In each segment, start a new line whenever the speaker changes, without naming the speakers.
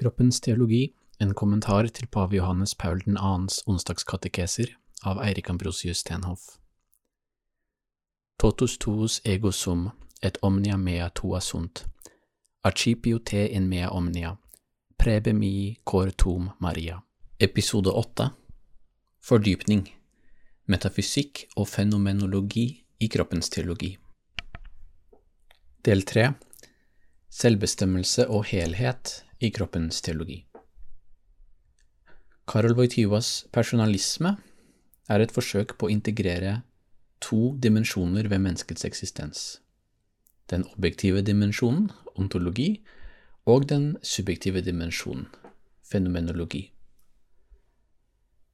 Kroppens teologi, en kommentar til pave Johannes Paul 2.s onsdagskatekeser av Eirik Ambrosius Stenhoff. Totus tuus ego sum, et omnia mea tua sunt, archipio te in mea omnia, prebe mi cor tum Maria. Episode 8 Fordypning Metafysikk og fenomenologi i kroppens teologi. Del 3 Selvbestemmelse og helhet i kroppens teologi. Karol Wojtyvas personalisme er et forsøk på å integrere to dimensjoner ved menneskets eksistens. Den objektive dimensjonen, ontologi, og den subjektive dimensjonen, fenomenologi.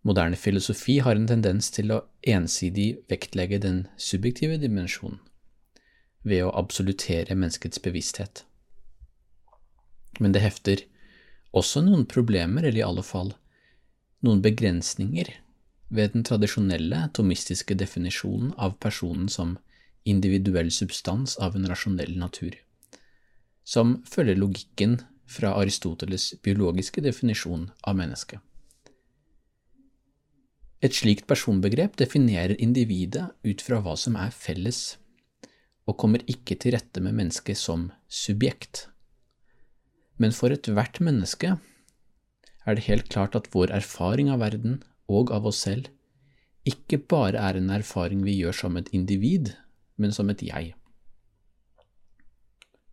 Moderne filosofi har en tendens til å ensidig vektlegge den subjektive dimensjonen, ved å absolutere menneskets bevissthet. Men det hefter også noen problemer, eller i alle fall noen begrensninger, ved den tradisjonelle tomistiske definisjonen av personen som individuell substans av en rasjonell natur, som følger logikken fra Aristoteles' biologiske definisjon av mennesket. Et slikt personbegrep definerer individet ut fra hva som er felles, og kommer ikke til rette med mennesket som subjekt. Men for ethvert menneske er det helt klart at vår erfaring av verden og av oss selv ikke bare er en erfaring vi gjør som et individ, men som et jeg.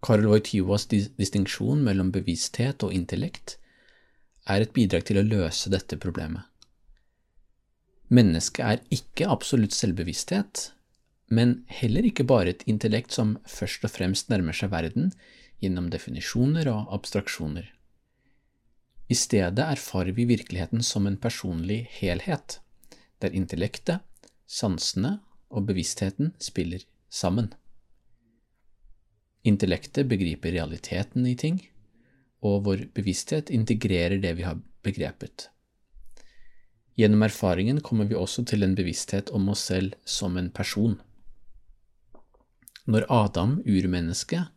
Karol Wojtylas distinksjon mellom bevissthet og intellekt er et bidrag til å løse dette problemet. Mennesket er ikke absolutt selvbevissthet, men heller ikke bare et intellekt som først og fremst nærmer seg verden gjennom definisjoner og abstraksjoner. I stedet erfarer vi virkeligheten som en personlig helhet, der intellektet, sansene og bevisstheten spiller sammen. Intellektet begriper realiteten i ting, og vår bevissthet integrerer det vi har begrepet. Gjennom erfaringen kommer vi også til en bevissthet om oss selv som en person. Når Adam, urmennesket,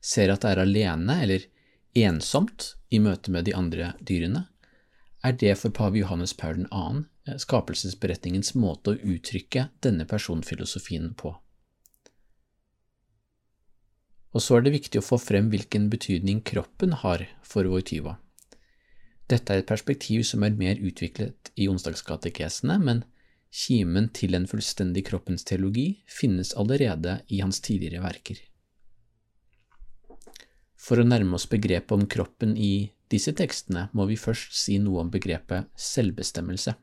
ser at det er alene eller ensomt i møte med de andre dyrene, er det for pave Johannes Paul 2. Eh, skapelsesberetningens måte å uttrykke denne personfilosofien på. Og så er det viktig å få frem hvilken betydning kroppen har for Voityva. Dette er et perspektiv som er mer utviklet i onsdagskatekesene, men kimen til en fullstendig kroppens teologi finnes allerede i hans tidligere verker. For å nærme oss begrepet om kroppen i disse tekstene må vi først si noe om begrepet selvbestemmelse.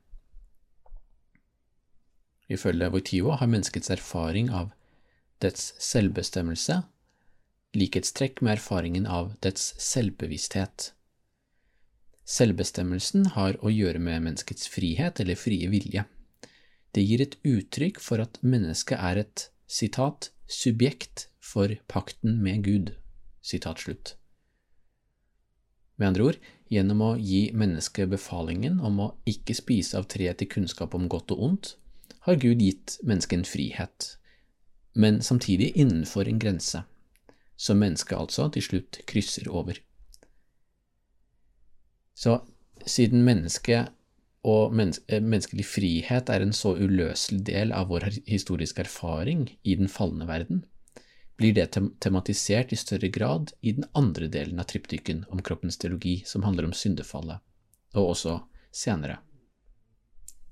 Ifølge Wojtyla har menneskets erfaring av dets selvbestemmelse likhetstrekk med erfaringen av dets selvbevissthet. Selvbestemmelsen har å gjøre med menneskets frihet eller frie vilje. Det gir et uttrykk for at mennesket er et sitat, subjekt for pakten med Gud. Med andre ord, gjennom å gi mennesket befalingen om å ikke spise av treet til kunnskap om godt og ondt, har Gud gitt mennesket en frihet, men samtidig innenfor en grense, som mennesket altså til slutt krysser over. Så siden mennesket og menneske, menneskelig frihet er en så uløselig del av vår historiske erfaring i den falne verden, blir det tematisert i større grad i den andre delen av triptyken om kroppens teologi, som handler om syndefallet, og også senere.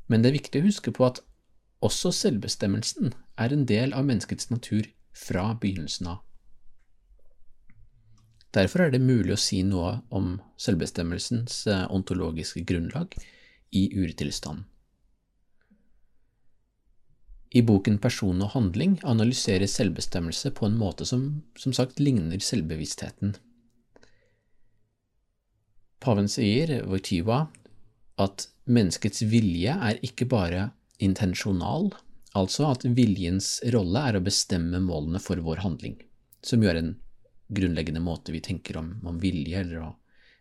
Men det er viktig å huske på at også selvbestemmelsen er en del av menneskets natur fra begynnelsen av. Derfor er det mulig å si noe om selvbestemmelsens eh, ontologiske grunnlag i urtilstanden. I boken Person og handling analyseres selvbestemmelse på en måte som som sagt ligner selvbevisstheten. Paven sier, Voitiva, at menneskets vilje er ikke bare intensjonal, altså at viljens rolle er å bestemme målene for vår handling, som er en grunnleggende måte vi tenker om, om vilje eller å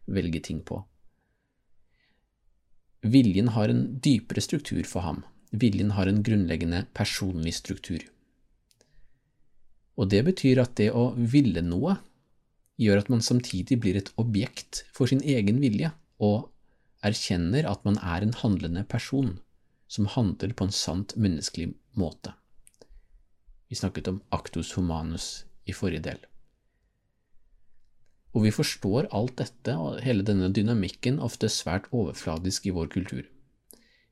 velge ting på. Viljen har en dypere struktur for ham, viljen har en grunnleggende personlig struktur. Og det betyr at det å ville noe gjør at man samtidig blir et objekt for sin egen vilje, og erkjenner at man er en handlende person som handler på en sant menneskelig måte. Vi snakket om actus humanus i forrige del. Og vi forstår alt dette og hele denne dynamikken ofte svært overfladisk i vår kultur.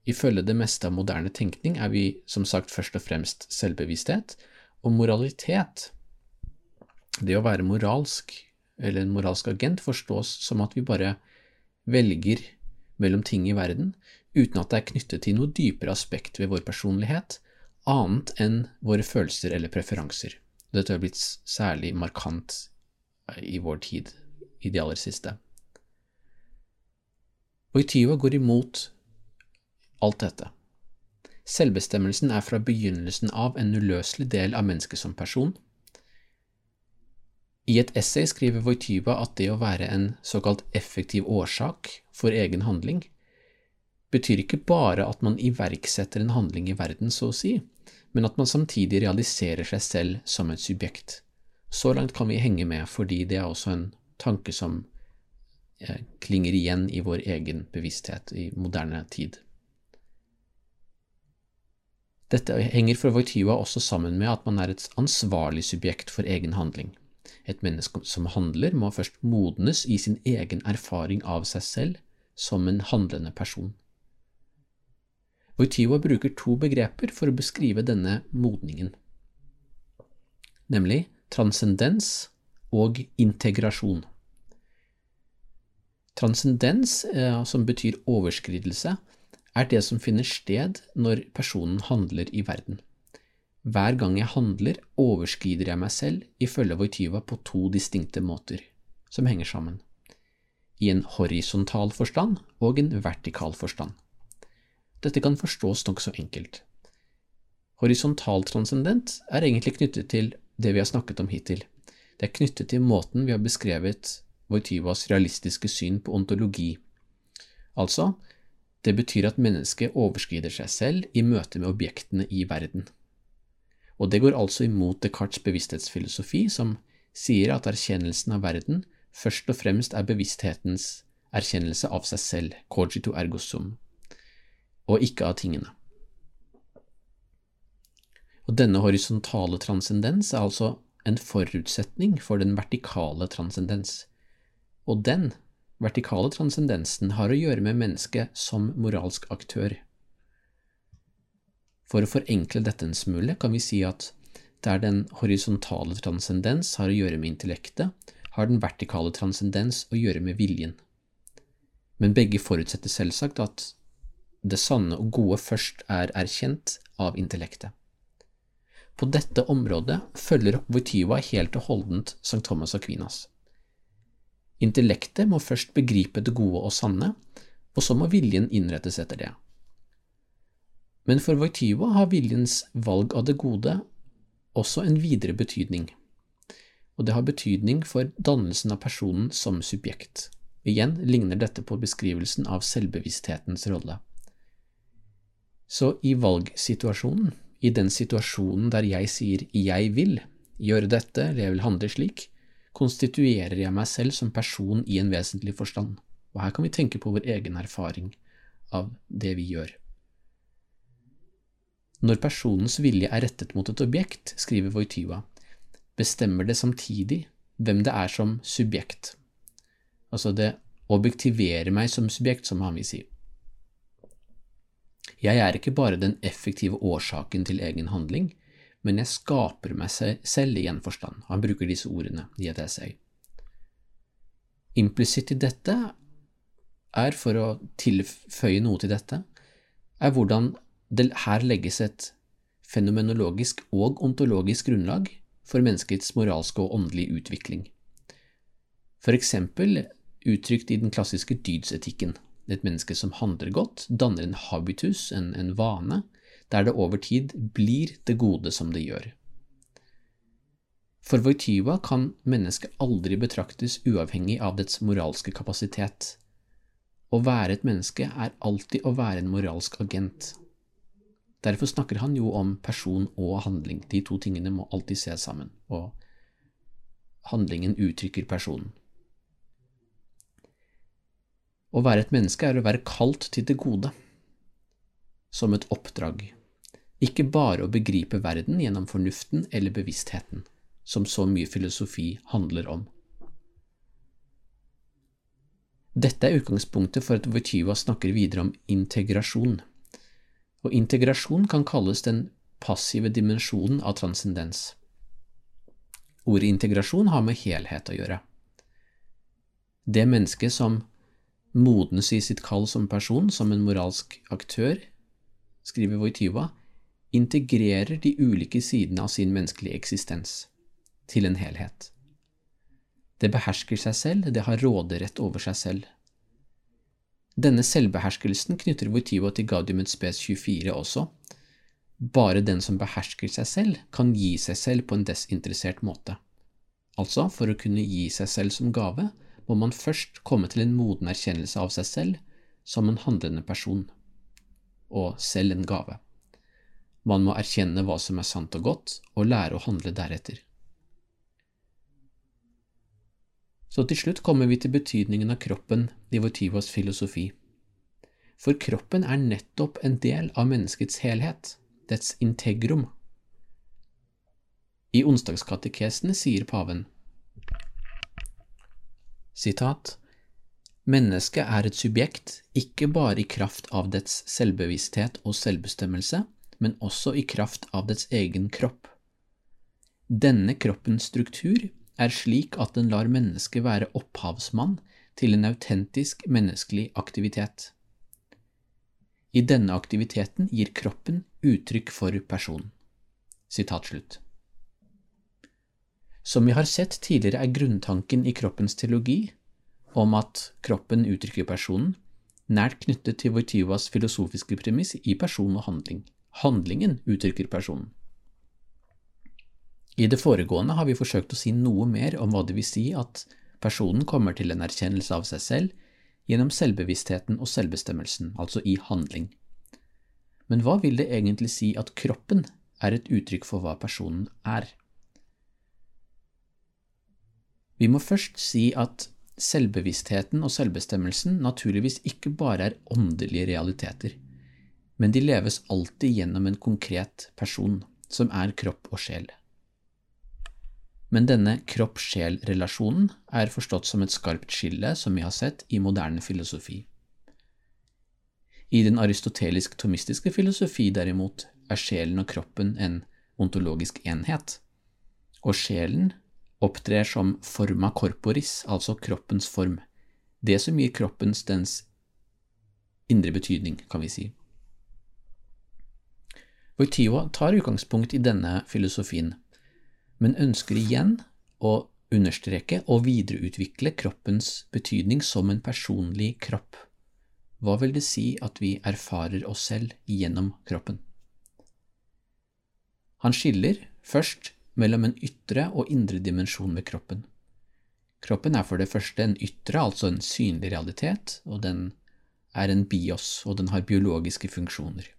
Ifølge det meste av moderne tenkning er vi som sagt først og fremst selvbevissthet, og moralitet, det å være moralsk, eller en moralsk agent, forstås som at vi bare velger mellom ting i verden uten at det er knyttet til noe dypere aspekt ved vår personlighet, annet enn våre følelser eller preferanser. Dette har blitt særlig markant i vår tid, i det aller siste. Og Wojtyva går imot alt dette. Selvbestemmelsen er fra begynnelsen av en uløselig del av mennesket som person. I et essay skriver Wojtyva at det å være en såkalt effektiv årsak for egen handling betyr ikke bare at man iverksetter en handling i verden, så å si, men at man samtidig realiserer seg selv som et subjekt. Så langt kan vi henge med, fordi det er også en tanke som eh, klinger igjen i vår egen bevissthet i moderne tid. Dette henger for Voitiva også sammen med at man er et ansvarlig subjekt for egen handling. Et menneske som handler, må først modnes i sin egen erfaring av seg selv som en handlende person. Voitiva bruker to begreper for å beskrive denne modningen, nemlig transcendens og integrasjon. Transcendens, eh, som betyr overskridelse, er det som finner sted når personen handler i verden. Hver gang jeg handler, overskrider jeg meg selv, ifølge Voityva, på to distinkte måter, som henger sammen, i en horisontal forstand og en vertikal forstand. Dette kan forstås nokså enkelt. Horisontal transcendent er egentlig knyttet til det vi har snakket om hittil. Det er knyttet til måten vi har beskrevet Wojtyvas realistiske syn på ontologi. Altså, det betyr at mennesket overskrider seg selv i møte med objektene i verden. Og det går altså imot Descartes' bevissthetsfilosofi, som sier at erkjennelsen av verden først og fremst er bevissthetens erkjennelse av seg selv, cogito ergo sum, og ikke av tingene. Og denne horisontale transcendens er altså en forutsetning for den vertikale transcendens. Og den vertikale transcendensen har å gjøre med mennesket som moralsk aktør. For å forenkle dette en smule kan vi si at der den horisontale transcendens har å gjøre med intellektet, har den vertikale transcendens å gjøre med viljen. Men begge forutsetter selvsagt at det sanne og gode først er erkjent av intellektet. På dette området følger Voityva helt og holdent St. Thomas Aquinas. Intellektet må først begripe det gode og sanne, og så må viljen innrettes etter det. Men for Voityva har viljens valg av det gode også en videre betydning, og det har betydning for dannelsen av personen som subjekt. Igjen ligner dette på beskrivelsen av selvbevissthetens rolle. Så i valgsituasjonen i den situasjonen der jeg sier jeg vil gjøre dette eller jeg vil handle slik, konstituerer jeg meg selv som person i en vesentlig forstand, og her kan vi tenke på vår egen erfaring av det vi gjør. Når personens vilje er rettet mot et objekt, skriver Voityva, bestemmer det samtidig hvem det er som subjekt, altså det objektiverer meg som subjekt, som han vil si. Jeg er ikke bare den effektive årsaken til egen handling, men jeg skaper meg selv i en forstand. Han bruker disse ordene i et essay. Implisitt i dette er, for å tilføye noe til dette, er hvordan det her legges et fenomenologisk og ontologisk grunnlag for menneskets moralske og åndelige utvikling. For eksempel uttrykt i den klassiske dydsetikken. Et menneske som handler godt, danner en habitus, en, en vane, der det over tid blir det gode som det gjør. For Voityva kan mennesket aldri betraktes uavhengig av dets moralske kapasitet. Å være et menneske er alltid å være en moralsk agent. Derfor snakker han jo om person og handling, de to tingene må alltid ses sammen, og handlingen uttrykker personen. Å være et menneske er å være kalt til det gode, som et oppdrag, ikke bare å begripe verden gjennom fornuften eller bevisstheten, som så mye filosofi handler om. Dette er utgangspunktet for at Voityva snakker videre om integrasjon, og integrasjon kan kalles den passive dimensjonen av transcendens. Ordet integrasjon har med helhet å gjøre. Det mennesket som modnes i sitt kall som person, som en moralsk aktør, skriver Wojtyła, integrerer de ulike sidene av sin menneskelige eksistens til en helhet. Det behersker seg selv, det har råderett over seg selv. Denne selvbeherskelsen knytter Voitivo til Gaudium et spes 24 også. Bare den som behersker seg selv, kan gi seg selv på en desinteressert måte. Altså, for å kunne gi seg selv som gave, må man først komme til en moden erkjennelse av seg selv som en handlende person, og selv en gave. Man må erkjenne hva som er sant og godt, og lære å handle deretter. Så til slutt kommer vi til betydningen av kroppen i Votivos filosofi. For kroppen er nettopp en del av menneskets helhet, dets integrum. I onsdagskatekesene sier paven sitat, Mennesket er et subjekt ikke bare i kraft av dets selvbevissthet og selvbestemmelse, men også i kraft av dets egen kropp. Denne kroppens struktur er slik at den lar mennesket være opphavsmann til en autentisk menneskelig aktivitet. I denne aktiviteten gir kroppen uttrykk for personen. Som vi har sett tidligere, er grunntanken i kroppens teologi om at kroppen uttrykker personen, nært knyttet til Voitivas filosofiske premiss i person og handling. Handlingen uttrykker personen. I det foregående har vi forsøkt å si noe mer om hva det vil si at personen kommer til en erkjennelse av seg selv gjennom selvbevisstheten og selvbestemmelsen, altså i handling. Men hva vil det egentlig si at kroppen er et uttrykk for hva personen er? Vi må først si at selvbevisstheten og selvbestemmelsen naturligvis ikke bare er åndelige realiteter, men de leves alltid gjennom en konkret person, som er kropp og sjel. Men denne kropp-sjel-relasjonen er forstått som et skarpt skille, som vi har sett i moderne filosofi. I den aristotelisk-tomistiske filosofi, derimot, er sjelen og kroppen en ontologisk enhet, og sjelen opptrer som forma corporis, altså kroppens form, det som gir kroppens dens indre betydning, kan vi si. Wojtyła tar utgangspunkt i denne filosofien, men ønsker igjen å understreke og videreutvikle kroppens betydning som en personlig kropp. Hva vil det si at vi erfarer oss selv gjennom kroppen? Han skiller først mellom en ytre og indre dimensjon ved kroppen. Kroppen er for det første en ytre, altså en synlig realitet, og den er en bios, og den har biologiske funksjoner.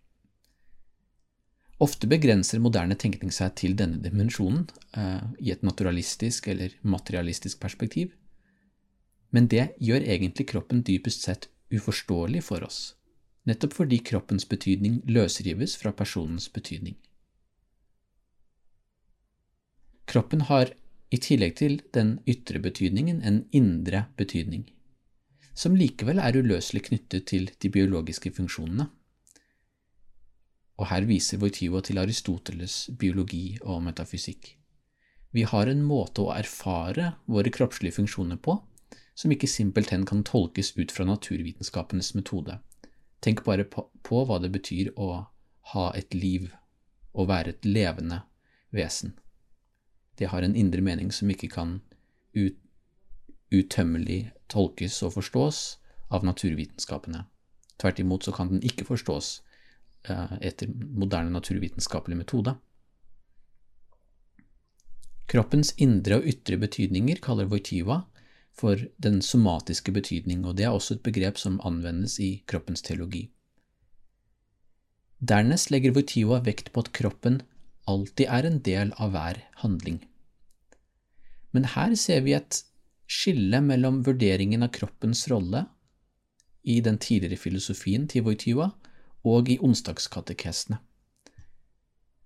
Ofte begrenser moderne tenkning seg til denne dimensjonen eh, i et naturalistisk eller materialistisk perspektiv, men det gjør egentlig kroppen dypest sett uforståelig for oss, nettopp fordi kroppens betydning løsrives fra personens betydning. Kroppen har i tillegg til den ytre betydningen en indre betydning, som likevel er uløselig knyttet til de biologiske funksjonene. Og her viser Voitivo til Aristoteles biologi og metafysikk. Vi har en måte å erfare våre kroppslige funksjoner på som ikke simpelthen kan tolkes ut fra naturvitenskapenes metode. Tenk bare på, hva det betyr å ha et liv, å være et levende vesen det har en indre mening som ikke kan ut, utømmelig tolkes og forstås av naturvitenskapene. Tvert imot så kan den ikke forstås etter moderne naturvitenskapelig metode. Kroppens indre og ytre betydninger kaller Voityva for den somatiske betydning, og det er også et begrep som anvendes i kroppens teologi. Dernest legger Voityva vekt på at kroppen alltid er en del av hver handling. Men her ser vi et skille mellom vurderingen av kroppens rolle i den tidligere filosofien til Wojtyła og i onsdagskatekesene.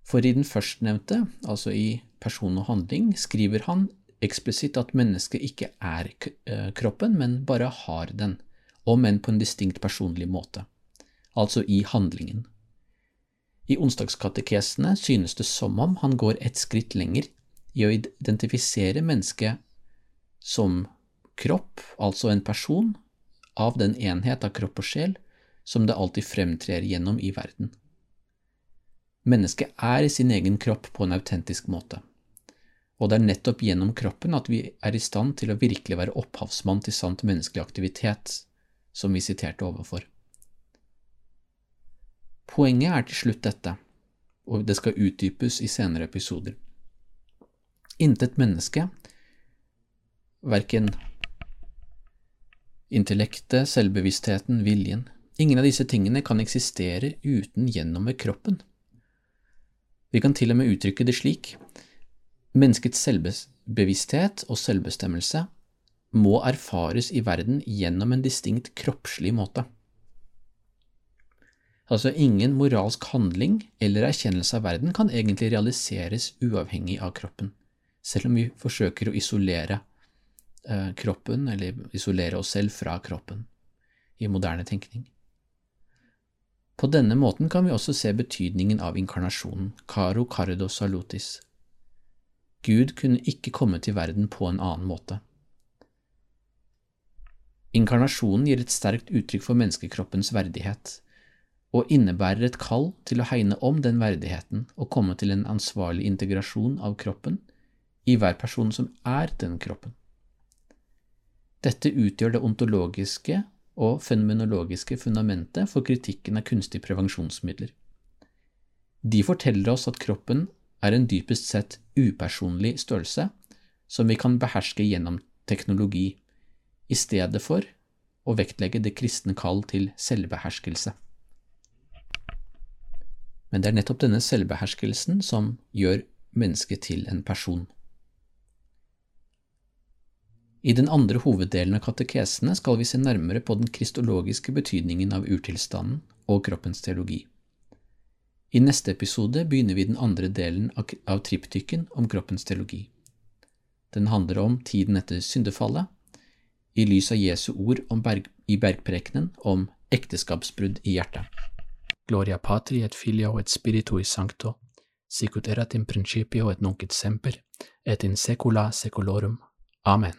For i den førstnevnte, altså i person og handling, skriver han eksplisitt at mennesket ikke er eh, kroppen, men bare har den, om enn på en distinkt personlig måte, altså i handlingen. I onsdagskatekesene synes det som om han går et skritt lenger i å identifisere mennesket som kropp, altså en person, av den enhet av kropp og sjel som det alltid fremtrer gjennom i verden. Mennesket er i sin egen kropp på en autentisk måte, og det er nettopp gjennom kroppen at vi er i stand til å virkelig være opphavsmann til sant menneskelig aktivitet, som vi siterte overfor. Poenget er til slutt dette, og det skal utdypes i senere episoder. Intet menneske, verken intellektet, selvbevisstheten, viljen, ingen av disse tingene kan eksistere uten gjennom ved kroppen. Vi kan til og med uttrykke det slik menneskets selvbevissthet og selvbestemmelse må erfares i verden gjennom en distinkt kroppslig måte. Altså ingen moralsk handling eller erkjennelse av verden kan egentlig realiseres uavhengig av kroppen, selv om vi forsøker å isolere eh, kroppen, eller isolere oss selv fra kroppen, i moderne tenkning. På denne måten kan vi også se betydningen av inkarnasjonen, caro cardo salutis. Gud kunne ikke komme til verden på en annen måte. Inkarnasjonen gir et sterkt uttrykk for menneskekroppens verdighet, og innebærer et kall til å hegne om den verdigheten og komme til en ansvarlig integrasjon av kroppen i hver person som er den kroppen. Dette utgjør det ontologiske og fenomenologiske fundamentet for kritikken av kunstige prevensjonsmidler. De forteller oss at kroppen er en dypest sett upersonlig størrelse som vi kan beherske gjennom teknologi, i stedet for å vektlegge det kristne kall til selvbeherskelse. Men det er nettopp denne selvbeherskelsen som gjør mennesket til en person. I den andre hoveddelen av katekesene skal vi se nærmere på den kristologiske betydningen av urtilstanden og kroppens teologi. I neste episode begynner vi den andre delen av triptyken om kroppens teologi. Den handler om tiden etter syndefallet, i lys av Jesu ord berg, i bergprekenen om ekteskapsbrudd i hjertet. Gloria Patri et Filio et Spiritui Sancto, sicut erat in principio et nunc et semper, et in secula secolorum. Amen.